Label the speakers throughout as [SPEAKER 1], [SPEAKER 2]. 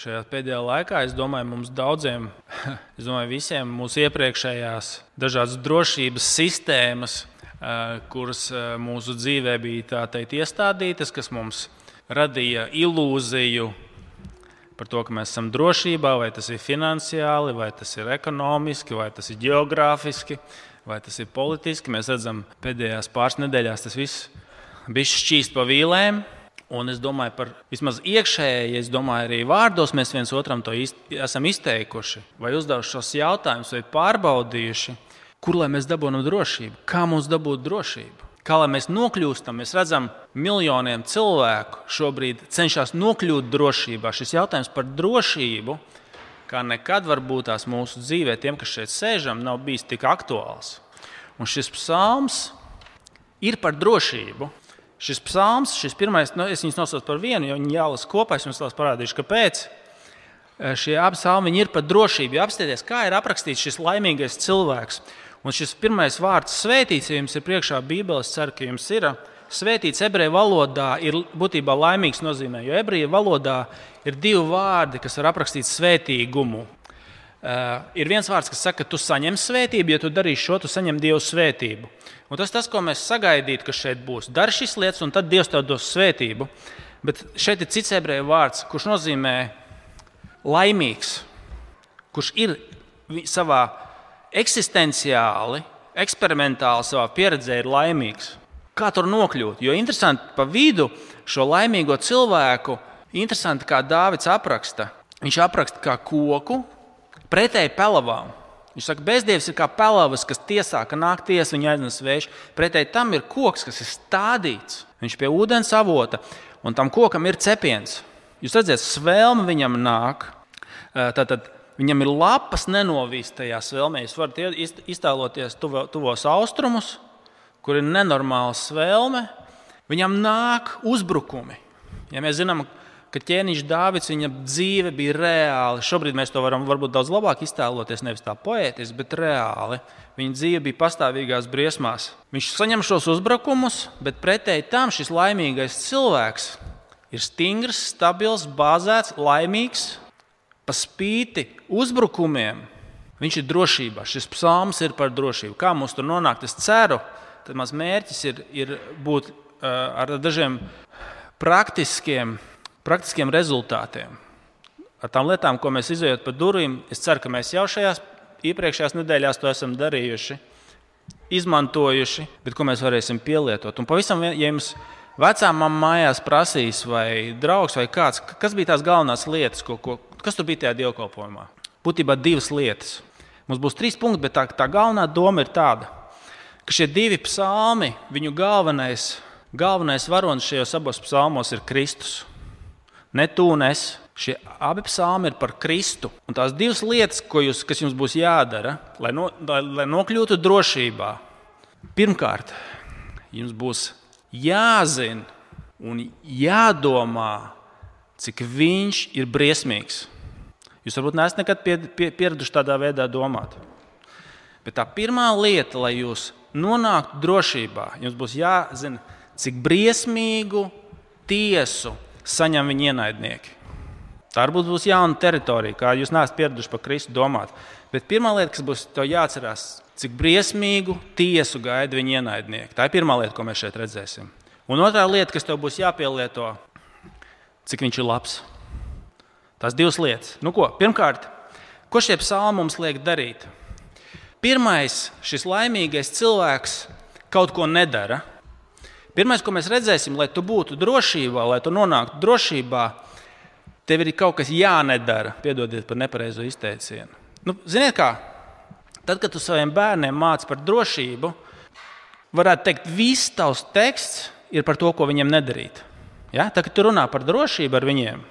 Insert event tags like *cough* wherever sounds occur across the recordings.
[SPEAKER 1] šajā pēdējā laikā, es domāju, mums daudziem, *laughs* es domāju, visiem mūsu iepriekšējās dažādas drošības sistēmas, kuras mūsu dzīvē bija teikt, iestādītas, kas mums radīja ilūziju par to, ka mēs esam drošībā, vai tas ir finansiāli, vai tas ir ekonomiski, vai tas ir geogrāfiski, vai tas ir politiski. Mēs redzam, pēdējās pāris nedēļās tas viss bija šķīst pa vīlēm. Un es domāju, par vismaz iekšēji, es domāju, arī vārdos mēs viens otram to iz, esam izteikuši, vai uzdevuši šos jautājumus, vai pārbaudījuši, kur lai mēs dabūjam drošību, kā mums dabūt drošību. Kā lai mēs nokļūstam, mēs redzam, miljoniem cilvēku šobrīd cenšas nokļūt drošībā. Šis jautājums par drošību, kā nekad varbūt tās mūsu dzīvē, tiem, kas šeit sēžam, nav bijis tik aktuāls. Un šis psalms ir par drošību. Šis psalms, šis pirmais, nu, es viņus nosaucu par vienu, jo viņi jālasa kopā. Es jums parādīšu, kāpēc. Šie abi psalmi ir par drošību. Apskatieties, kā ir aprakstīts šis laimīgais cilvēks. Un šis pirmais vārds, svētīts, ja jums ir priekšā Bībeles, ceru, ka jums ir. Svētīts ebreju valodā ir būtībā laimīgs nozīmē, jo ebreju valodā ir divi vārdi, kas var aprakstīt svētīgumu. Uh, ir viens vārds, kas saka, ka tu saņem svētību, ja tu darīsi šo, tu saņem Dieva svētību. Un tas, tas, ko mēs sagaidītu, ka šeit būs, dari šīs lietas, un tad Dievs tev dos svētību. Bet šeit ir cits ebreju vārds, kurš nozīmē laimīgs, kurš ir savā eksistenciāli, eksperimentāli savā pieredzē, ir laimīgs. Kā tur nokļūt? Jo interesanti pa vidu šo laimīgo cilvēku, interesanti kā Dāvids apraksta. Viņš apraksta kā koku, Pretēji pelavām. Viņš saka, bezdievs ir kā pelavas, kas tiesā, ka nāk tiesa, viņa aiznes vējš. Pretēji tam ir koks, kas ir stādīts. Viņš pie ūdens avota, un tam kokam ir cepiens. Jūs redzat, svēlme viņam nāk. Tātad viņam ir lapas nenovīst tajā svēlmē. Jūs varat iztēloties tuvo, tuvos austrumus, kur ir nenormāla svēlme. Viņam nāk uzbrukumi. Ja mēs zinām, ka ķēniņš Dāvids, viņa dzīve bija reāli. Šobrīd mēs to varam varbūt daudz labāk iztēloties, nevis tā poētiski, bet reāli. Viņa dzīve bija pastāvīgās briesmās. Viņš saņem šos uzbrukumus, bet pretēji tam šis laimīgais cilvēks ir stingrs, stabils, bāzēts, laimīgs, pa spīti uzbrukumiem. Viņš ir drošībā. Šis psalms ir par drošību. Kā mums tur nonākt? Es ceru, ka mans mērķis ir, ir būt uh, ar dažiem praktiskiem praktiskiem rezultātiem. Ar tām lietām, ko mēs izējām pa durvīm, es ceru, ka mēs jau šajās iepriekšējās nedēļās to esam darījuši, izmantojuši, bet ko mēs varēsim pielietot. Un pavisam, ja jums vecā mamma mājās prasīs, vai draugs, vai kāds, kas bija tās galvenās lietas, ko, ko, kas tur bija tajā dievkalpojumā? Būtībā divas lietas. Mums būs trīs punkti, bet tā, tā galvenā doma ir tāda, ka šie divi psalmi, viņu galvenais, galvenais varonis šajos abos psalmos ir Kristus. Ne tu un es. Šie abi psalmi ir par Kristu. Un tās divas lietas, jūs, kas jums būs jādara, lai, no, lai, nokļūtu drošībā. Pirmkārt, jums būs jāzina un jādomā, cik viņš ir briesmīgs. Jūs varbūt neesat nekad pie, pie, pieraduši tādā veidā domāt. Bet tā pirmā lieta, lai jūs nonāktu drošībā, jums būs jāzina, cik briesmīgu tiesu saņem viņa ienaidnieki. Tā varbūt būs jauna teritorija, kā jūs neesat pieraduši par Kristu domāt. Bet pirmā lieta, kas būs jāatcerās, cik briesmīgu tiesu gaida viņa ienaidnieki. Tā ir pirmā lieta, ko mēs šeit redzēsim. Un otrā lieta, kas tev būs jāpielieto, cik viņš ir labs. Tās divas lietas. Nu, ko? Pirmkārt, ko šie psalmi mums liek darīt? Pirmais, šis laimīgais cilvēks kaut ko nedara. Pirmais, ko mēs redzēsim, lai tu būtu drošībā, lai tu nonāktu drošībā, tev ir kaut kas jānedara. Piedodiet par nepareizo izteicienu. Nu, ziniet, kā? Tad, kad tu saviem bērniem māci par drošību, varētu teikt, viss tavs teksts ir par to, ko viņiem nedarīt. Ja? Tad, kad tu runā par drošību ar viņiem,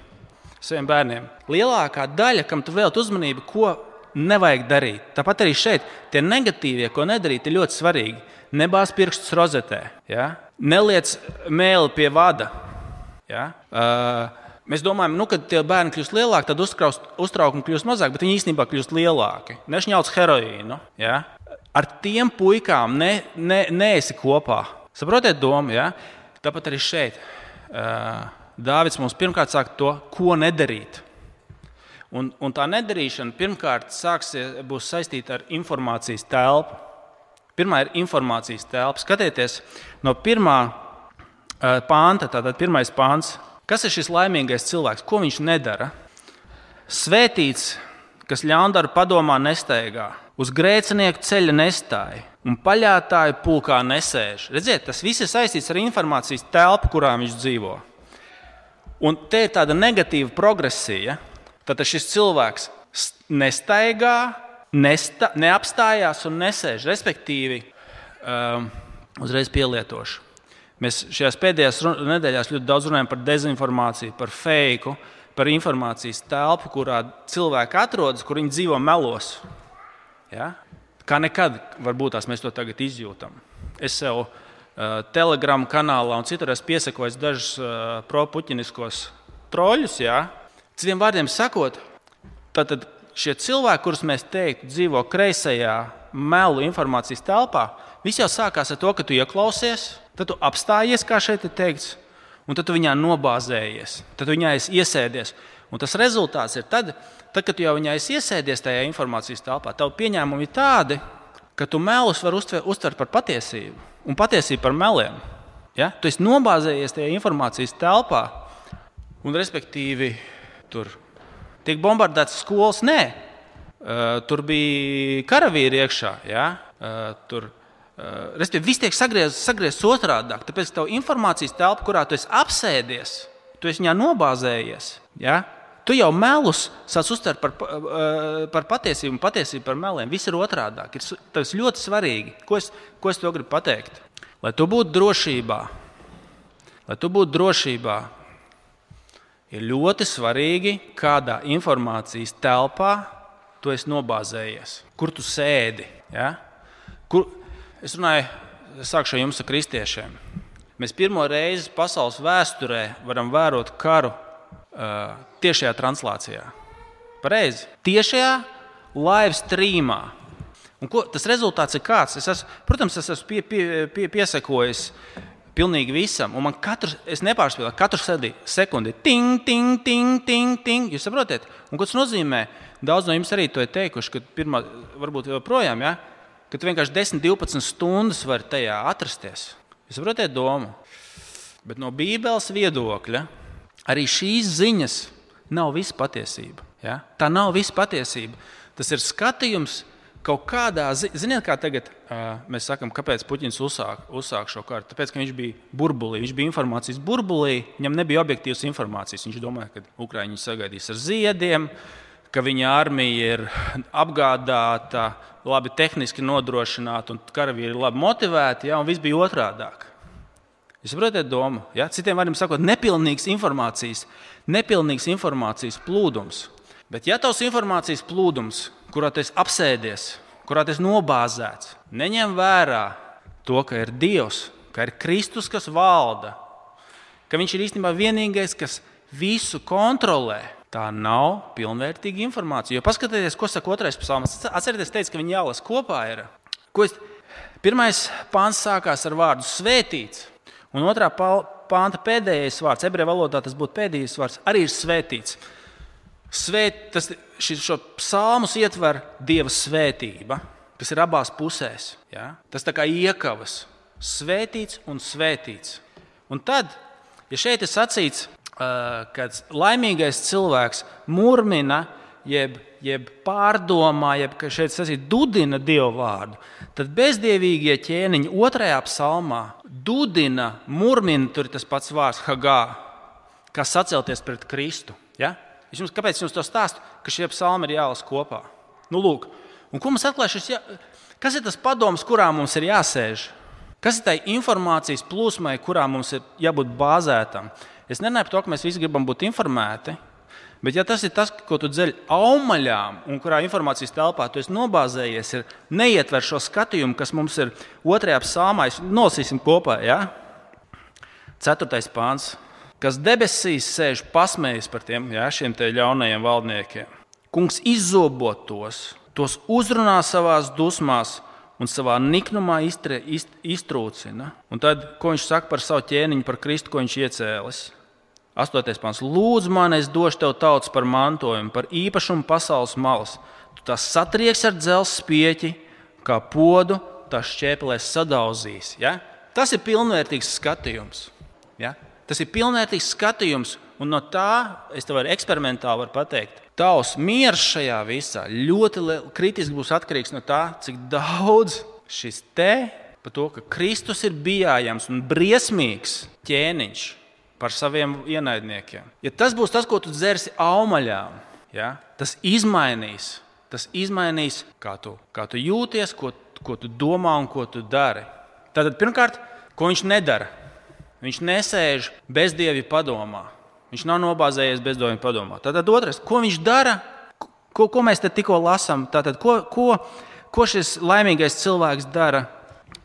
[SPEAKER 1] saviem bērniem, lielākā daļa, kam tu veltīji uzmanību, ko nevajag darīt. Tāpat arī šeit tie negatīvie, ko nedarīt, ir ļoti svarīgi. Nebāz pirkstus rozetē. Ja? Neliec mēli pie vada. Ja? Uh, Mēs domājam, nu, kad tie bērni kļūst lielāki, tad uztraukumi kļūst mazāk, bet viņi īstenībā kļūst lielāki. Nešņauts heroīnu. Ja? Ar tiem puikām ne, ne, neesi kopā. Saprotiet, domu? Ja? Tāpat arī šeit. Uh, Dāvids mums pirmkārt saka to, ko nedarīt. Un, un tā nedarīšana pirmkārt sāksies, būs saistīta ar informācijas telpu. Pirmā ir informācijas telpa. Skatieties no pirmā uh, pānta, tātad pirmais pāns. Kas ir šis laimīgais cilvēks? Ko viņš nedara? Svētīts, kas ļaundaru padomā nesteigā, uz grēcinieku ceļa nestāja un paļātāju pulkā nesēž. Redziet, tas viss ir saistīts ar informācijas telpu, kurā viņš dzīvo. Un te ir tāda negatīva progresija. Tad šis cilvēks nestaigā, nesta, neapstājās un nesēž. Respektīvi, um, uzreiz pielietošu. Mēs šajās pēdējās nedēļās ļoti daudz runājam par dezinformāciju, par fake, par informācijas telpu, kurā cilvēki atrodas, kur viņi dzīvo melos. Ja? Kā nekad, varbūt tās mēs to tagad izjūtam. Es sev uh, Telegram kanālā un citur esmu piesakojis dažus uh, pro-puķiniskos troļļus. Ja? Citiem vārdiem sakot, tad šie cilvēki, kurus mēs teiktu, dzīvo kreisajā melu informācijas telpā, viss jau sākās ar to, ka tu ieklausies, tad tu apstājies, kā šeit ir teikts, un tad tu viņā nobāzējies, tad tu viņā iesēdies. Un tas rezultāts ir tad, tad, kad tu jau viņā iesēdies tajā informācijas telpā, tavu pieņēmumi ir tādi, ka tu melus vari uztvert par patiesību un patiesību par meliem. Ja? Tu esi nobāzējies tajā informācijas telpā, un respektīvi tur tiek bombardētas skolas. Nē, uh, tur bija karavīri iekšā. Ja? Uh, tur, Respektīvi, viss tiek sagriezts sagriez otrādi. Tāpēc tā informācijas telpa, kurā tu esi apsēdies, tu esi viņā nobāzējies. Ja? Tu jau melus sāc uztvert par, par patiesību, un patiesību par meliem. Viss ir otrādi. Tas ir ļoti svarīgi. Ko es, ko es to gribu pateikt? Lai tu būtu drošībā, lai tu būtu drošībā, ir ļoti svarīgi, kādā informācijas telpā tu esi nobāzējies, kur tu sēdi. Ja? Kur, es runāju, sākšu ar jums, ar kristiešiem. Mēs pirmo reizi pasaules vēsturē varam vērot karu uh, tiešajā translācijā. Pareizi. Tiešajā live streamā. Un ko, tas rezultāts ir kāds? Es esmu, protams, es esmu pie, pie, pie, piesakojis pilnīgi visam. Un man katru, es nepārspēju, katru sekundi, ting, ting, ting, ting, ting. Jūs saprotat? Un ko tas nozīmē? Daudz no jums arī to ir teikuši, ka pirmā, varbūt joprojām, ja? Ka tu vienkārši 10, 12 stundas vari tajā atrasties. Jūs saprotat domu? Bet no Bībeles viedokļa arī šīs ziņas nav visa patiesība. Ja? Tā nav visa patiesība. Tas ir skatījums kaut kādā ziņā, ziniet, kā tagad uh, mēs sakām, kāpēc Puķins uzsāk, uzsāk šo kārtu? Tāpēc, ka viņš bija burbulī, viņš bija informācijas burbulī, viņam nebija objektīvas informācijas. Viņš domāja, ka Ukraiņi sagaidīs ar ziediem, ka viņa armija ir apgādāta, labi tehniski nodrošināta un karavīri labi motivēti, ja, un viss bija otrādāk. Jūs saprotat domu? Ja? Citiem vārdiem sakot, nepilnīgs informācijas, nepilnīgs informācijas plūdums. Bet, ja tavs informācijas plūdums kurā tu apsēdies, kurā tu nobāzēts, neņem vērā to, ka ir Dievs, ka ir Kristus, kas valda, ka Viņš ir īstenībā vienīgais, kas visu kontrolē. Tā nav pilnvērtīga informācija. Jo paskatieties, ko saka otrais psalms. Atcerieties, teicu, ka viņi jālasa kopā. Ir. Ko es... Pirmais pāns sākās ar vārdu svētīts, un otrā pānta pēdējais vārds, ebreju valodā tas būtu pēdējais vārds, arī ir svētīts. Svēt, tas, šo psalmus ietver Dieva svētība, kas ir abās pusēs. Ja? Tas kā iekavas, svētīts un svētīts. Un tad, ja šeit ir sacīts, ka laimīgais cilvēks murmina, jeb, jeb pārdomā, jeb šeit sacīt, dudina Dievu vārdu, tad bezdievīgie ķēniņi otrajā psalmā dudina, murmina, tur ir tas pats vārds, hagā, kā sacelties pret Kristu. Ja? Es jums, kāpēc es jums to stāstu? Ka šie psalmi ir jālasa kopā. Nu, lūk, un ko mums atklāja šis? Jā... Kas ir tas padoms, kurā mums ir jāsēž? Kas ir tā informācijas plūsmai, kurā mums ir jābūt bāzētam? Es nerunāju par to, ka mēs visi gribam būt informēti, bet ja tas ir tas, ko tu dzeļ augaļām, un kurā informācijas telpā tu esi nobāzējies, ir neietver šo skatījumu, kas mums ir otrajā psalmā, nolasīsim kopā. Ja? Ceturtais pāns kas debesīs sēž pasmējas par tiem jā, šiem ļaunajiem valdniekiem. Kungs izzobo tos, tos uzrunā savā dusmās un savā niknumā iztre, izt, iztrūcina. Un tad, ko viņš saka par savu ķēniņu, par Kristu, ko viņš iecēlis? 8. pāns. Lūdzu, man, es došu tev tautas par mantojumu, par īpašumu pasaules malas. Tu tās satrieks ar dzelzceļa spieķi, kā podu, tās šķēpelēs sadauzīs. Ja? Tas ir pilnvērtīgs skatījums. Ja? Tas ir pilnvērtīgs skatījums, un no tā es tev arī eksperimentāli varu pateikt. Tavs miers šajā visā ļoti kritiski būs atkarīgs no tā, cik daudz šis te par to, ka Kristus ir bijājams un briesmīgs ķēniņš par saviem ienaidniekiem. Ja tas būs tas, ko tu dzersi augaļām, ja, tas izmainīs. Tas izmainīs, kā tu, kā tu jūties, ko, ko tu domā un ko tu dari. Tātad, pirmkārt, ko viņš nedara? Viņš nesēž bezdievi padomā. Viņš nav nobāzējies bezdievi padomā. Tātad, otrais, ko viņš dara? Ko, ko mēs te tikko lasām? Tātad, ko, ko, ko šis laimīgais cilvēks dara?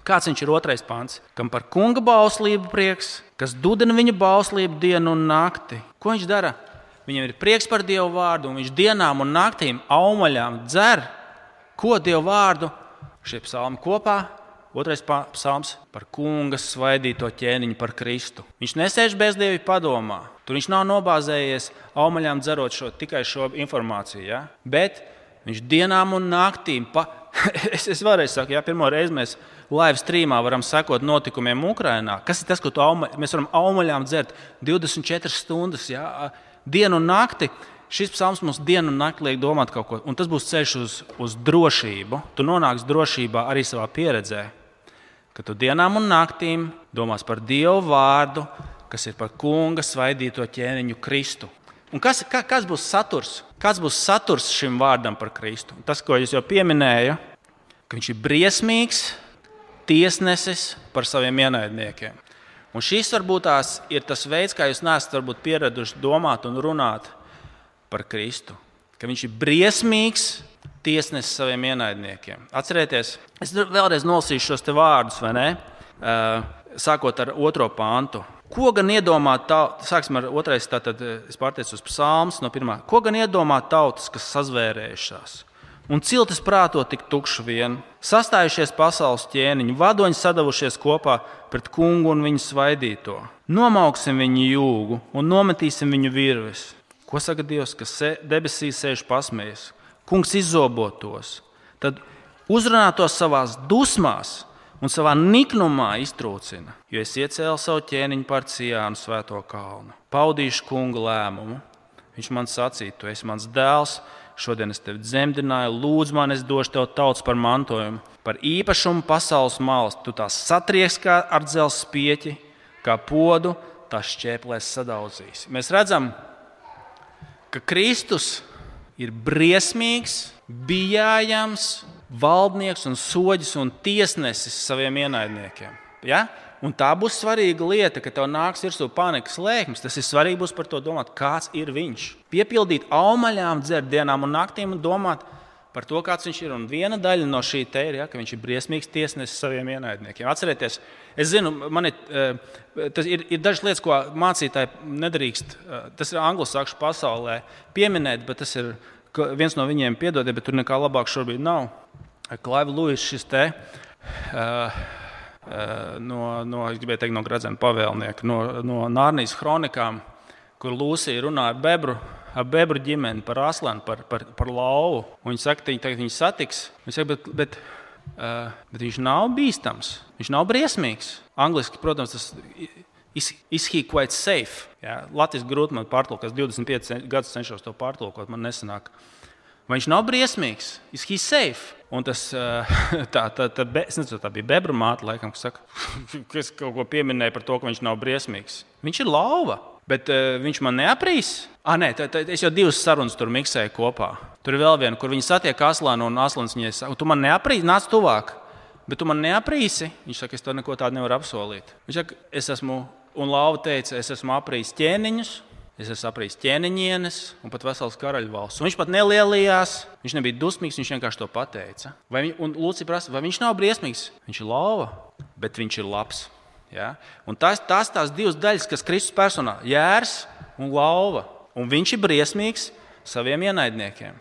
[SPEAKER 1] Kāds viņš ir otrais pāns? Kam par kunga bauslību prieks, kas dudina viņa bauslību dienu un nakti. Ko viņš dara? Viņam ir prieks par Dievu vārdu, un viņš dienām un naktīm augaļām dzer, ko Dievu vārdu šie psalmi kopā. Otrais psalms par kunga svaidīto ķēniņu par Kristu. Viņš nesēž bezdievi padomā. Tur viņš nav nobāzējies augaļām dzerot šo, tikai šo informāciju. Ja? Bet viņš dienām un naktīm, pa... *laughs* es, es vēlreiz saku, ja pirmo reizi mēs live streamā varam sekot notikumiem Ukrajinā. Kas ir tas, ko auma, mēs varam augaļām dzert 24 stundas, ja? dienu un nakti? Šis psalms mums dienu un naktī liek domāt kaut ko, un tas būs ceļš uz, uz drošību. Tu nonāksi drošībā arī savā pieredzē, ka tu dienām un naktīm domās par Dievu vārdu, kas ir par kunga svaidīto ķēniņu Kristu. Un kas, ka, kas būs saturs? Kāds būs saturs šim vārdam par Kristu? Tas, ko es jau pieminēju, ka viņš ir briesmīgs, tiesnesis par saviem ienaidniekiem. Un šis varbūt tās ir tas veids, kā jūs neesat pieraduši domāt un runāt par Kristu. Ka viņš ir briesmīgs tiesnesis saviem ienaidniekiem. Atcerieties, es vēlreiz nolasīšu šos vārdus, vai ne? Sākot ar otro pāntu. Ko gan iedomāt tautas, sāksim ar otrais, tātad es pārteicu uz psalms no pirmā. Ko gan iedomāt tautas, kas sazvērējušās? Un ciltis prāto tik tukšu vien. Sastājušies pasaules ķēniņi, vadoņi sadavušies kopā pret kungu un viņu svaidīto. Nomauksim viņu jūgu un nometīsim viņu virves. Ko saka Dievs, kas debesīs sēž pasmējas? Kungs izzobotos, tad uzrunā to savā dusmās un savā niknumā iztrūcina, jo es iecēlu savu ķēniņu par Cijānu svēto kalnu. Paudīšu kungu lēmumu. Viņš man sacīja, tu esi mans dēls, Šodien es tevi dzemdināju, lūdzu, man es došu tev tauts par mantojumu, par īpašumu pasaules malas. Tu tās satrieks kā ar dzelzceļa spieķi, kā podu, tās šķēplēs sadaudzīs. Mēs redzam, ka Kristus ir briesmīgs, bijājams, valdnieks un soģis un tiesnesis saviem ienaidniekiem. Ja? Un tā būs svarīga lieta, ka tev nāks virsū panikas lēkmes. Tas ir svarīgi būs par to domāt, kāds ir viņš. Piepildīt augaļām, dzert dienām un naktīm un domāt par to, kāds viņš ir. Un viena daļa no šī te ir, ja, ka viņš ir briesmīgs tiesnesis saviem ienaidniekiem. Atcerieties, es zinu, man ir, eh, ir, ir dažas lietas, ko mācītāji nedrīkst. Eh, tas ir anglosakšu pasaulē pieminēt, bet tas ir viens no viņiem piedodiet, bet tur nekā labāk šobrīd nav. Klaiva Lūis šis te. Uh, no, no, teikt, no Gradzena pavēlnieka, no, no Nārnijas kronikām, kur Lūsija runā ar bebru, ar bebru ģimeni, par aslanu, par, par, par lauvu. Viņa saka, ka viņi satiks. Viņa saka, bet, bet, uh, bet viņš nav bīstams, viņš nav briesmīgs. Angliski, protams, tas is, is he quite safe. Jā, Latvijas grūti man pārtulkot, 25 gadus cenšos to pārtulkot, man nesanāk. Vai viņš nav briesmīgs? Is he safe? Un tas eh, *laughs* tā, tā, tā, be, nezinu, tā bija bebra māte, laikam, kas, saka, *laughs* kas kaut ko pieminēja par to, ka viņš nav briesmīgs. Viņš ir lauva. Bet uh, viņš man neaprīs. Ah, nē, tā, tā, es jau divas sarunas tur miksēju kopā. Tur ir vēl viena, kur viņi satiek Aslānu un Aslāns viņai saka, tu man neaprīsi, nāc tuvāk. Bet tu man neaprīsi. Viņš saka, es to neko tādu nevaru apsolīt. Viņš saka, es esmu, un Lauva teica, es esmu aprīs ķēniņus, Es esmu saprājis ķēniņienes un pat vesels karaļvalsts. Un viņš pat nelielījās, viņš nebija dusmīgs, viņš vienkārši to pateica. Vai, viņ, un Lūcija prasa, vai viņš nav briesmīgs? Viņš ir lava, bet viņš ir labs. Ja? Un tās, tās tās divas daļas, kas Kristus personā - jērs un lauva. Un viņš ir briesmīgs saviem ienaidniekiem.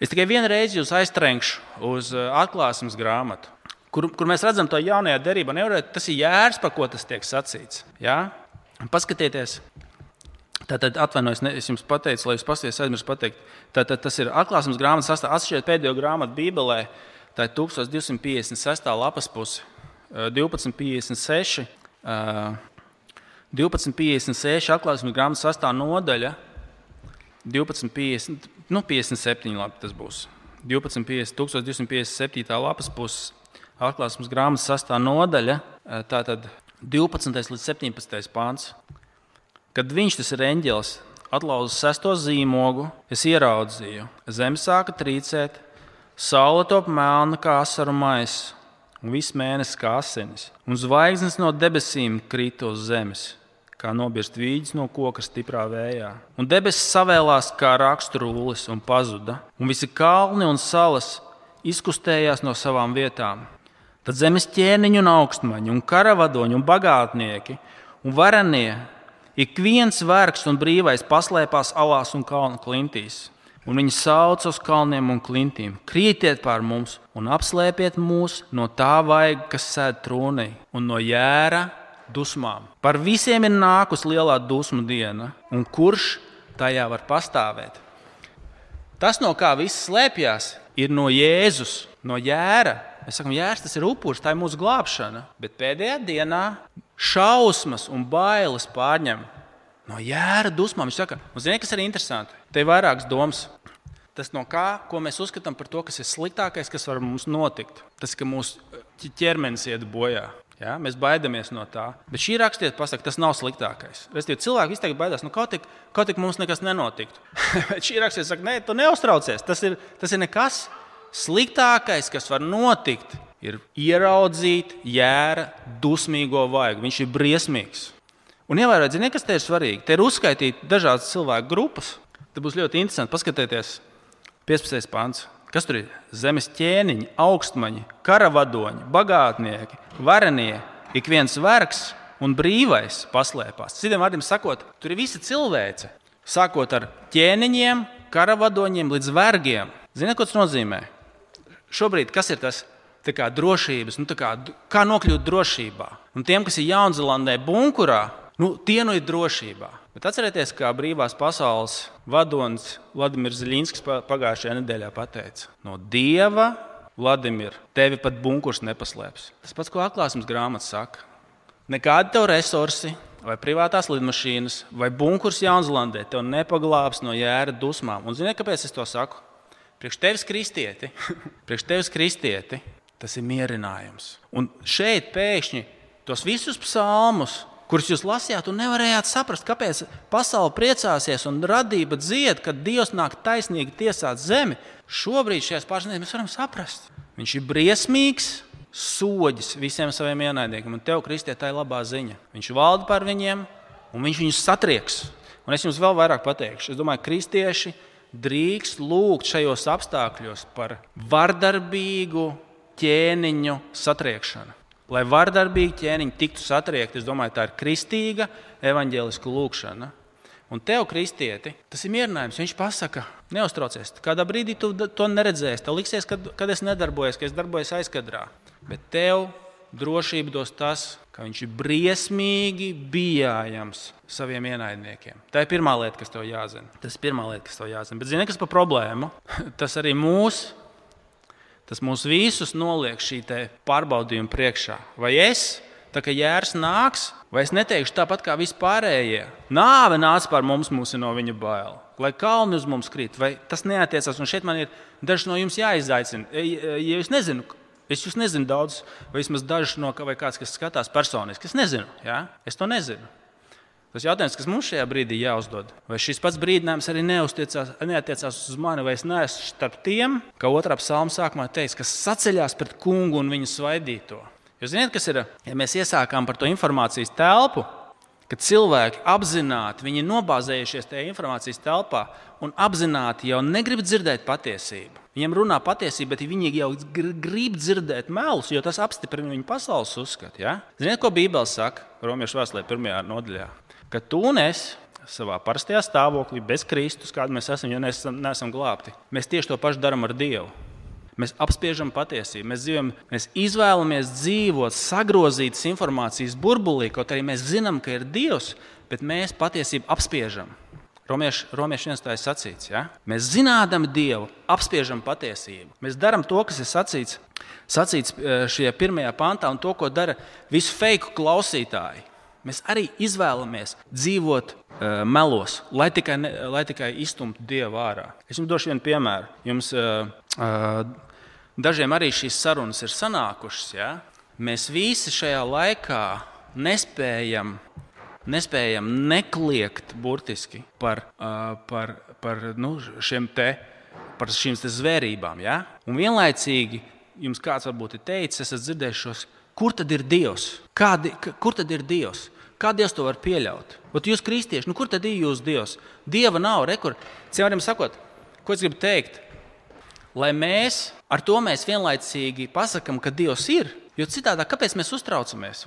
[SPEAKER 1] Es tikai vienu reizi jūs aiztrenkšu uz uh, atklāsmes grāmatu, kur, kur mēs redzam to jaunajā derībā. Nevarētu, tas ir jērs, par ko tas tiek sacīts. Ja? Paskatieties, Tātad, atvainojos, es jums pateicu, lai jūs paskatieties, aizmirsu pateikt. Tātad, tas ir atklāsmes grāmatas sastāvs, atšķiriet pēdējo grāmatu Bībelē. Tā ir 1256. lapas puse, 1256. 1256 atklāsmes grāmatas sastāvā nodaļa, 1250, nu 57, labi, tas būs. 1250, 1257. lapas puses atklāsmes grāmatas sastāvā nodaļa, tātad 12. līdz 17. pāns. Kad viņš, tas ir eņģēlis, atlauza sesto zīmogu, es ieraudzīju, zeme sāka trīcēt, saule top melna kā asaru maisa, un viss mēnesis kā asinis, un zvaigznes no debesīm krīt uz zemes, kā nobirst vīģis no koka stiprā vējā. Un debesis savēlās kā raksturūlis un pazuda, un visi kalni un salas izkustējās no savām vietām. Tad zemes ķēniņi un augstmaņi, un karavadoņi un bagātnieki un varenie Ik viens vergs un brīvais paslēpās alās un kalnu klintīs. Un viņi sauca uz kalniem un klintīm: Krītiet pār mums un apslēpiet mūs no tā vaiga, kas sēž trūnī, un no jēra dusmām. Par visiem ir nākusi lielā dusmu diena, un kurš tajā var pastāvēt? Tas, no kā viss slēpjas, ir no Jēzus, no jēra. Mēs sakām, jērs tas ir upuris, tā ir mūsu glābšana. Bet pēdējā dienā šausmas un bailes pārņem no jēra dusmām. Viņš saka, un zini, kas ir interesanti? Te ir vairākas domas. Tas, no kā mēs uzskatām par to, kas ir sliktākais, kas var mums notikt, tas, ka mūsu ķermenis iet bojā. Ja? Mēs baidāmies no tā. Bet šī rakstiet pasaka, tas nav sliktākais. Restīvi, cilvēki izteikti baidās, nu, kaut, tik, kaut tik mums nekas nenotiktu. *laughs* Bet šī rakstiet saka, nē, tu neuztraucies. Tas ir, tas ir nekas sliktākais, kas var notikt ir ieraudzīt jēra dusmīgo vaigu. Viņš ir briesmīgs. Un ievērot, ziniet, kas te ir svarīgi? Te ir uzskaitīti dažādas cilvēku grupas. Tas būs ļoti interesanti paskatīties 15. pāns. Kas tur ir? Zemes ķēniņi, augstmaņi, karavadoņi, bagātnieki, varenie, ik viens vergs un brīvais paslēpās. Citiem vārdiem sakot, tur ir visa cilvēce. Sākot ar ķēniņiem, karavadoņiem līdz vergiem. Ziniet, ko tas nozīmē? Šobrīd kas ir tas kā, drošības, nu, kā, kā nokļūt drošībā. Un tiem, kas ir Jaunzēlandē, bunkurā, nu, tie nu ir drošībā. Bet atcerieties, kā brīvās pasaules vadonis Vladimirs Ziļņskis pagājušajā nedēļā pateica: No dieva, Vladimir, tevi pat bunkurs nepaslēps. Tas pats, ko atklāsmes grāmata saka. Nekādi tev resursi, vai privātās lidmašīnas, vai bunkurs Jaunzēlandē tev nepaglābs no jēra dusmām. Un ziniet, kāpēc es to saku? Priekš tevis kristieti, *laughs* priekš tevis kristieti Tas ir mierinājums. Un šeit pēkšņi tos visus psalmus, kurus jūs lasījāt, un nevarējāt saprast, kāpēc pasaule priecāsies un radība dzied, kad Dievs nāk taisnīgi tiesāt zemi. Šobrīd šajās pārsniegumos mēs varam saprast, viņš ir briesmīgs. Soģis visiem saviem ienaidniekiem, un tev, Kristē, tā ir labā ziņa. Viņš valda par viņiem, un viņš viņus satrieks. Un es jums vēl vairāk pateikšu. Es domāju, ka kristieši drīkst lūgt šajos apstākļos par vardarbīgu ķēniņu satriekšana. Lai vardarbīgi ķēniņi tiktu satriekti, es domāju, tā ir kristīga evaņģēliska lūkšana. Un tev, kristieti, tas ir mierinājums. Viņš pasaka, neuztraucies. Kādā brīdī tu to neredzēsi. Tev liksies, kad, kad es nedarbojos, ka es darbojos aizkadrā. Bet tev drošību dos tas, ka viņš ir briesmīgi bijājams saviem ienaidniekiem. Tā ir pirmā lieta, kas tev jāzina. Tas ir pirmā lieta, kas tev jāzina. Bet zini, kas par problēmu? *laughs* Tas arī mūsu Tas mūs visus noliek šī pārbaudījuma priekšā. Vai es, tā kā jērs nāks, vai es neteikšu tāpat kā vispārējie? Nāve nāca par mums, mums ir no viņa bail. Lai kalni uz mums krīt, vai tas neatiecas. Un šeit man ir daži no jums jāizaicina. Ja es nezinu, es jūs nezinu daudz, vai vismaz daži no kā, kāds, kas skatās personiski. Es nezinu, ja? es to nezinu. Tas jautājums, kas mums šajā brīdī jāuzdod, vai šis pats brīdinājums arī neatiecās uz mani, vai es neesmu starp tiem, kā otrā psalma sākumā teiks, kas saceļās pret kungu un viņu svaidīto. Jūs zināt, kas ir, ja mēs iesākām par to informācijas telpu, kad cilvēki apzināti, viņi nobāzējušies tajā informācijas telpā un apzināti jau negrib dzirdēt patiesību. Viņiem runā patiesība, bet viņi jau grib dzirdēt melus, jo tas apstiprina viņu pasaules uzskatu. Ja? Ziniet, ko Bībele saka Romas vēstulē, pirmajā nodaļā? Ka tu un es savā parastajā stāvoklī, bez Kristus, kāda mēs esam, ja neesam, neesam glābti, mēs tieši to pašu darām ar Dievu. Mēs apspiežam patiesību, mēs, dzīvojam, mēs izvēlamies dzīvot sagrozītas informācijas burbulī, kaut arī mēs zinām, ka ir Dievs, bet mēs patiesību apspiežam. Romiešu, romiešu viens tā ir sacīts. Ja? Mēs zinām Dievu, apspiežam patiesību. Mēs darām to, kas ir sacīts, sacīts eh, šajā pirmajā pantā, un to, ko dara visu fake klausītāji. Mēs arī izvēlamies dzīvot uh, melos, lai tikai, ne, lai tikai iztumtu Dievu ārā. Es jums došu vienu piemēru. Jums, uh, uh, dažiem arī šīs sarunas ir sanākušas. Ja? Mēs visi šajā laikā nespējam nespējam nekliegt burtiski par, uh, par, par, nu, te, par šīm zvērībām. Ja? Un vienlaicīgi jums kāds varbūt ir teicis, esat dzirdējušos, kur tad ir Dievs? Kādi, kur tad ir Dievs? Kā Dievs to var pieļaut? Bet jūs, kristieši, nu, kur tad ir jūsu Dievs? Dieva nav, rekur. Cilvēkiem sakot, ko es gribu teikt? Lai mēs ar to mēs vienlaicīgi pasakām, ka Dievs ir. Jo citādi, kāpēc mēs uztraucamies?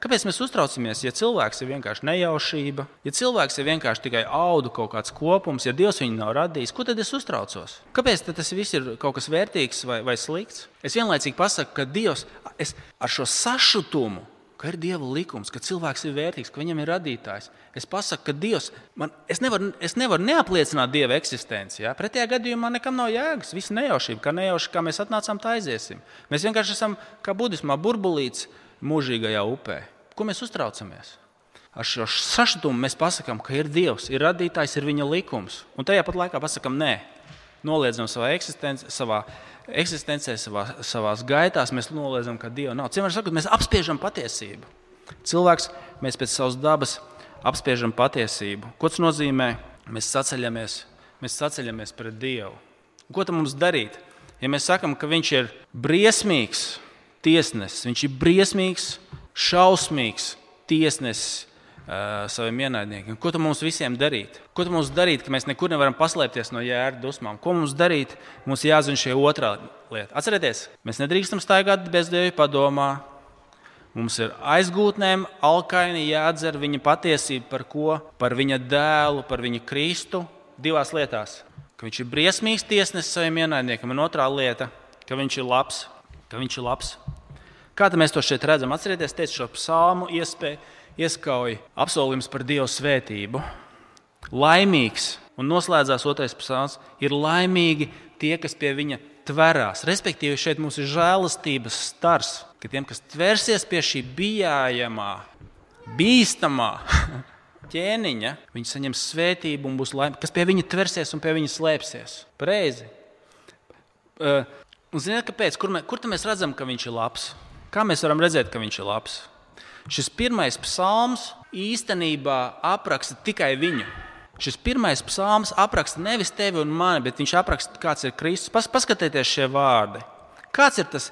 [SPEAKER 1] Kāpēc mēs uztraucamies, ja cilvēks ir vienkārši nejaušība, ja cilvēks ir vienkārši tikai audu kaut kāds kopums, ja Dievs viņu nav radījis? Ko tad es uztraucos? Kāpēc tas viss ir kaut kas vērtīgs vai, vai slikts? Es vienlaicīgi pasaku, ka Dievs ar šo sašutumu ka ir Dieva likums, ka cilvēks ir vērtīgs, ka viņam ir radītājs. Es pasaku, ka Dievs man, es nevaru, es nevaru neapliecināt Dieva eksistenci. Ja? Pretējā gadījumā nekam nav jēgas. Viss nejaušība, kā nejauši, kā mēs atnācām, tā aiziesim. Mēs vienkārši esam kā budismā burbulīts mūžīgajā upē. Ko mēs uztraucamies? Ar šo sašutumu mēs pasakām, ka ir Dievs, ir radītājs, ir viņa likums. Un tajā pat laikā pasakām, nē, noliedzam savā eksistencē, savā, eksistencē, savā, savā gaitā, mēs noliedzam, ka Dieva nav. Cilvēks saka, mēs apspiežam patiesību. Cilvēks, mēs pēc savas dabas apspiežam patiesību. Ko tas nozīmē? Mēs saceļamies, mēs saceļamies pret Dievu. Ko tam mums darīt? Ja mēs sakām, ka Viņš ir briesmīgs tiesnesis, Viņš ir briesmīgs šausmīgs tiesnesis uh, saviem ienaidniekiem. Ko tad mums visiem darīt? Ko tad mums darīt, ka mēs nekur nevaram paslēpties no jēra dusmām? Ko mums darīt? Mums jāzina šī otrā lieta. Atcerieties, mēs nedrīkstam staigāt bez dieva padomā. Mums ir aizgūtnēm, alkaini jādzer viņa patiesība par ko? Par viņa dēlu, par viņa Kristu divās lietās. Ka viņš ir briesmīgs tiesnesis saviem ienaidniekiem, un otrā lieta, ka viņš ir labs. Ka viņš ir labs. Kā mēs to šeit redzam? Atcerieties, teicu šo psalmu, iespēju, ieskauj apsolījums par Dieva svētību. Laimīgs, un noslēdzās otrais psalms, ir laimīgi tie, kas pie viņa tverās. Respektīvi, šeit mums ir žēlastības stars, ka tiem, kas tversies pie šī bijājamā, bīstamā *laughs* ķēniņa, viņi saņems svētību un būs laimīgi, kas pie viņa tversies un pie viņa slēpsies. Pareizi. Uh, Ziniet, kāpēc? Kur, mē, kur mēs redzam, ka viņš ir labs? Kā mēs varam redzēt, ka viņš ir labs? Šis pirmais psalms īstenībā apraksta tikai viņu. Šis pirmais psalms apraksta nevis tevi un mani, bet viņš apraksta, kāds ir Kristus. Pas, paskatieties šie vārdi. Kāds ir tas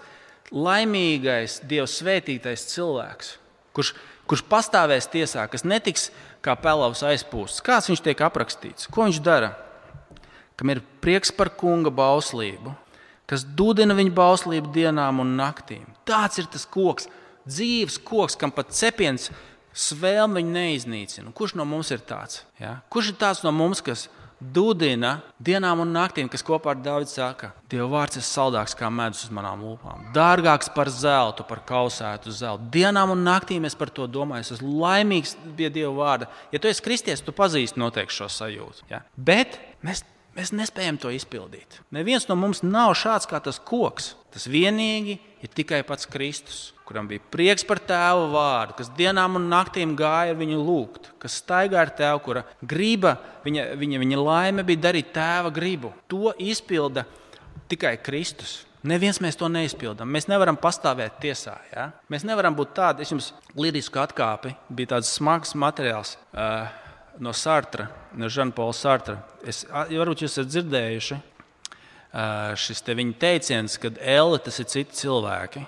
[SPEAKER 1] laimīgais, Dieva svētītais cilvēks, kurš, kurš pastāvēs tiesā, kas netiks kā pelavs aizpūsts? Kāds viņš tiek aprakstīts? Ko viņš dara? Kam ir prieks par kunga bauslību, kas dūdina viņa bauslību dienām un naktīm. Tāds ir tas koks, dzīves koks, kam pat cepiens svēlme viņu neiznīcina. Kurš no mums ir tāds? Ja? Kurš ir tāds no mums, kas dūdina dienām un naktīm, kas kopā ar Dārvidu saka, Dieva vārds ir saldāks kā medus uz manām lūpām, dārgāks par zeltu, par kausētu zeltu. Dienām un naktīm es par to domāju, es esmu laimīgs pie Dieva vārda. Ja tu esi kristietis, tu pazīsti noteikti šo sajūtu. Ja? Bet mēs Mēs nespējam to izpildīt. Neviens no mums nav šāds kā tas koks. Tas vienīgi ir tikai pats Kristus, kuram bija prieks par tēva vārdu, kas dienām un naktīm gāja viņu lūgt, kas staigā ar tēvu, kura griba, viņa, viņa, viņa laime bija darīt tēva gribu. To izpilda tikai Kristus. Neviens mēs to neizpildām. Mēs nevaram pastāvēt tiesā. Ja? Mēs nevaram būt tādi, es jums lirisku atkāpi, bija tāds smags materiāls. Uh, no Sartra, no Žanpaula Sartra. Es, varbūt jūs esat dzirdējuši šis te viņa teiciens, ka elle tas ir citi cilvēki.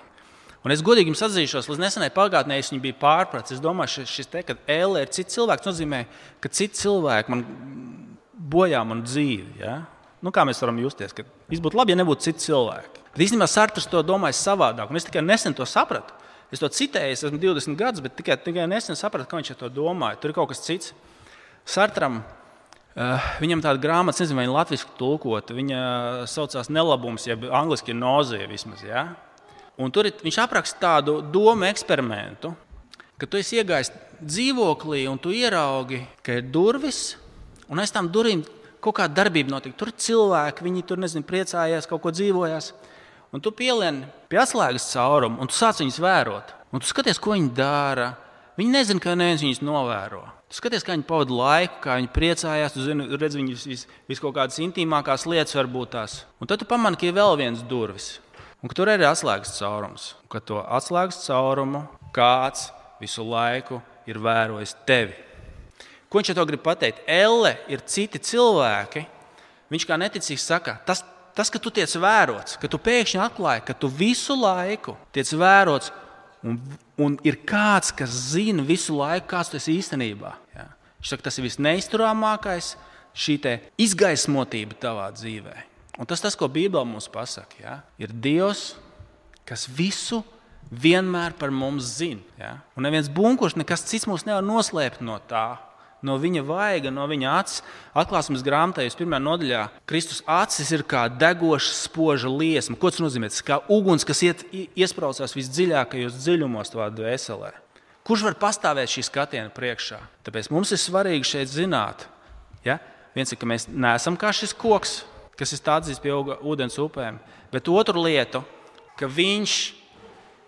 [SPEAKER 1] Un es godīgi jums atzīšos, līdz nesenai pagātnē es viņu biju pārpratis. Es domāju, šis, šis te, ka elle ir cits cilvēks, nozīmē, ka citi cilvēki man bojā manu dzīvi. Ja? Nu, kā mēs varam justies? Ka viss būtu labi, ja nebūtu citi cilvēki. Bet īstenībā Sartrs to domāja savādāk, un es tikai nesen to sapratu. Es to citēju, es esmu 20 gadus, bet tikai, tikai nesen sapratu, ka viņš to domāja. Tur ir kaut kas cits. Sartram Uh, viņam tāda grāmata, nezinu, vai viņa latviešu tulkota. Viņa saucās Nelabums, jeb angļuiski nozija vismaz. Ja? Un tur ir, viņš apraksta tādu domu eksperimentu, ka tu esi iegājis dzīvoklī un tu ieraugi, ka ir durvis Un aiz tām durvīm kaut kāda darbība notika. Tur cilvēki, viņi tur nezinu, priecājās, kaut ko dzīvojās. Un tu pielieni pie atslēgas caurumu, un tu sāc viņus vērot. Un tu skaties, ko viņi dara. Viņi nezina, ka neviens viņus novēro. Tu skaties, kā viņi pavadīja laiku, kā viņi priecājās. Tu zini, redz viņus vis, vis kaut kādas intīmākās lietas, varbūt tās. Un tad tu pamani, ka ir vēl viens durvis. Un ka tur ir atslēgas caurums. Un ka to atslēgas caurumu kāds visu laiku ir vērojis tevi. Ko viņš to grib pateikt? Elle ir citi cilvēki. Viņš kā neticīgs saka, tas, tas, ka tu tiec vērots, ka tu pēkšņi atklāji, ka tu visu laiku tiec vērots Un, un ir kāds, kas zina visu laiku, kāds tas īstenībā. Ja? Viņš saka, tas ir visneizturāmākais, šī izgaismotība tavā dzīvē. Un tas, tas ko Bībelē mums pasaka, ja? ir Dievs, kas visu vienmēr par mums zina. Ja? Un neviens bunkurš, nekas cits mūs nevar noslēpt no tā no viņa vaiga, no viņa acis. Atklāsmes grāmatā, jau pirmā nodaļā, Kristus acis ir kā degoša, spoža liesma. Ko tas nozīmē? Tas kā uguns, kas iet, iesprāstās visdziļākajos dziļumos tavā dvēselē. Kurš var pastāvēt šī skatiena priekšā? Tāpēc mums ir svarīgi šeit zināt, ja? viens ir, ka mēs neesam kā šis koks, kas ir stāstījis pie ūdens upēm, bet otru lietu, ka viņš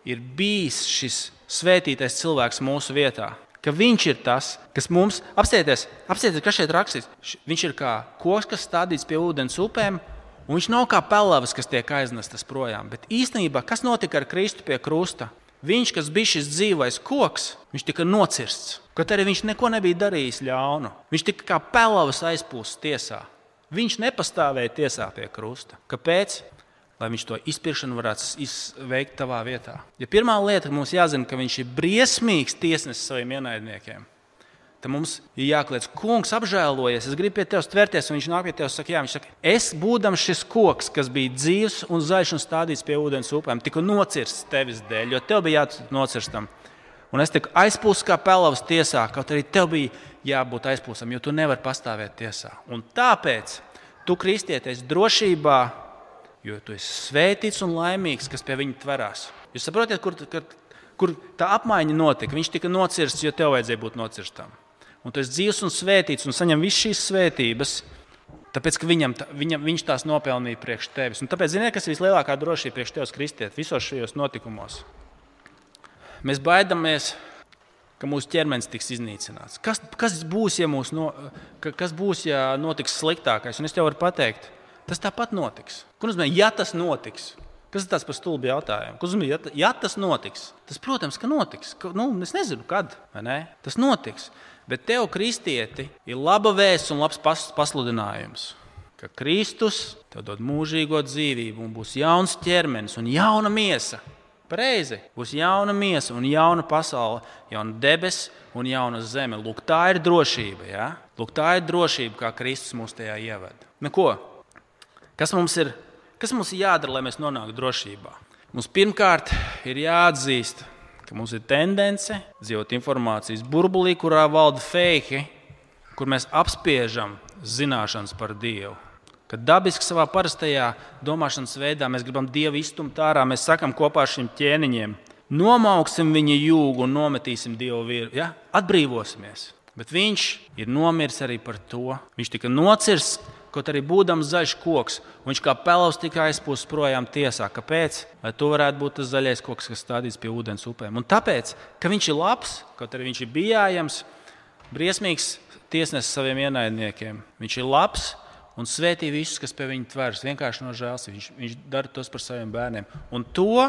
[SPEAKER 1] ir bijis šis svētītais cilvēks mūsu vietā ka viņš ir tas, kas mums apstieties, apstieties kas šeit rakstīts. Viņš ir kā koks, kas stādīts pie ūdens upēm, un viņš nav kā pelavas, kas tiek aiznestas projām. Bet īstenībā, kas notika ar Kristu pie krusta? Viņš, kas bija šis dzīvais koks, viņš tika nocirsts. Kaut arī viņš neko nebija darījis ļaunu. Viņš tika kā pelavas aizpūsts tiesā. Viņš nepastāvēja tiesā pie krusta. Kāpēc? Lai viņš to izpirkšanu varētu veikt tavā vietā. Ja pirmā lieta, ka mums jāzina, ka viņš ir briesmīgs tiesnesis saviem ienaidniekiem, tad mums ir jākliedz, kungs, apžēlojies, es gribu pie tevis tvērties, un viņš nāk pie tevis un saka, jā, viņš saka, es būdams šis koks, kas bija dzīves un zaļš un stādīts pie ūdens upēm, tiku nocirsts tevis dēļ, jo tev bija jābūt nocirstam. Un es tiku aizpūsts kā pelavs tiesā, kaut arī tev bija jābūt aizpūstam, jo tu nevari pastāvēt tiesā. Un tāpēc tu kristieties drošībā jo tu esi svētīts un laimīgs, kas pie viņa tverās. Jūs saprotat, kur, kur, kur tā apmaiņa notika? Viņš tika nocirsts, jo tev vajadzēja būt nocirstam. Un tu esi dzīves un svētīts un saņem visas šīs svētības. Tāpēc, ka viņam, viņam, viņš tās nopelnīja priekš tevis. Un tāpēc, ziniet, kas ir vislielākā drošība priekš tevis, kristiet, visos šajos notikumos? Mēs baidāmies, ka mūsu ķermenis tiks iznīcināts. Kas, kas būs, ja, no, kas būs, ja notiks sliktākais? Un es tev varu pateikt, Tas tāpat notiks. Ko nozīmē, ja tas notiks? Kas ir tas par stulbu jautājumu? Ko nozīmē, ja, ja tas notiks? Tas, protams, ka notiks. Ka, nu, es nezinu, kad. Tas notiks. Bet tev, kristieti, ir laba vēsts un labs pas, pasludinājums. Ka Kristus tev dod mūžīgo dzīvību, un būs jauns ķermenis un jauna miesa. Pareizi. Būs jauna miesa un jauna pasaule, jauna debesis un jauna zeme. Lūk, tā ir drošība. Ja? Lūk, tā ir drošība, kā Kristus mūs tajā ievada. Neko. Kas mums ir, kas mums ir jādara, lai mēs nonāktu drošībā? Mums pirmkārt ir jāatzīst, ka mums ir tendence dzīvot informācijas burbulī, kurā valda fake, kur mēs apspiežam zināšanas par Dievu. Kad dabiski savā parastajā domāšanas veidā mēs gribam Dievu iztumt ārā, mēs sakam kopā ar šiem ķēniņiem, nomauksim viņa jūgu un nometīsim Dievu vīru. Ja? Atbrīvosimies. Bet viņš ir nomiris arī par to. Viņš tika nocirsts Kaut arī būdams zaļš koks, viņš kā pelavs tika aizpūsts projām tiesā. Kāpēc? Lai tu varētu būt tas zaļais koks, kas stādīts pie ūdens upēm. Un tāpēc, ka viņš ir labs, kaut arī viņš ir bijājams, briesmīgs tiesnesis saviem ienaidniekiem. Viņš ir labs un svētī visus, kas pie viņa tveras. Vienkārši no žēlstības. Viņš, viņš dara tos par saviem bērniem. Un to,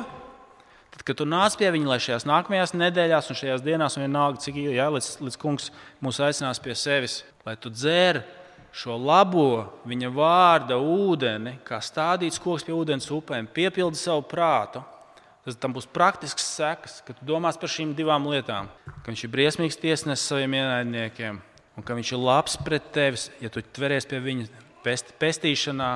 [SPEAKER 1] tad, kad tu nāc pie viņa, lai šajās nākamajās nedēļās un šajās dienās, un vienalga, cik ilgi, ja, līdz, līdz kungs mūs aicinās pie sevis, lai tu dzēri šo labo viņa vārda ūdeni, kā stādīts koks pie ūdens upēm, piepildi savu prātu, tad tam būs praktisks sekas, ka tu domās par šīm divām lietām. Ka viņš ir briesmīgs tiesnesis saviem ienaidniekiem, un ka viņš ir labs pret tevi, ja tu tveries pie viņa pest, pestīšanā,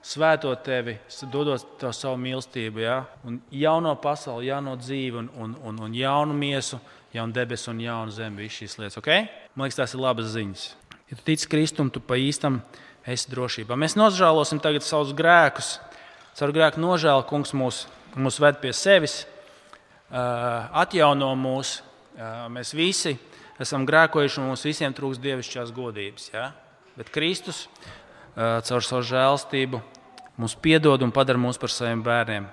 [SPEAKER 1] svēto tevi, dodot tev savu mīlestību, ja? un jauno pasauli, jauno dzīvi, un, un, un, un jaunu miesu, jaunu debesu un jaunu zemi. Visas šīs lietas, okay? man liekas, tās ir labas ziņas. Ja tu tici Kristum, tu pa īstam esi drošībā. Mēs nožēlosim tagad savus grēkus. Caur grēku nožēlu kungs mūs, mūs ved pie sevis, atjauno mūs. Mēs visi esam grēkojuši un mums visiem trūks dievišķās godības. Ja? Bet Kristus caur savu žēlstību mums piedod un padara mūs par saviem bērniem.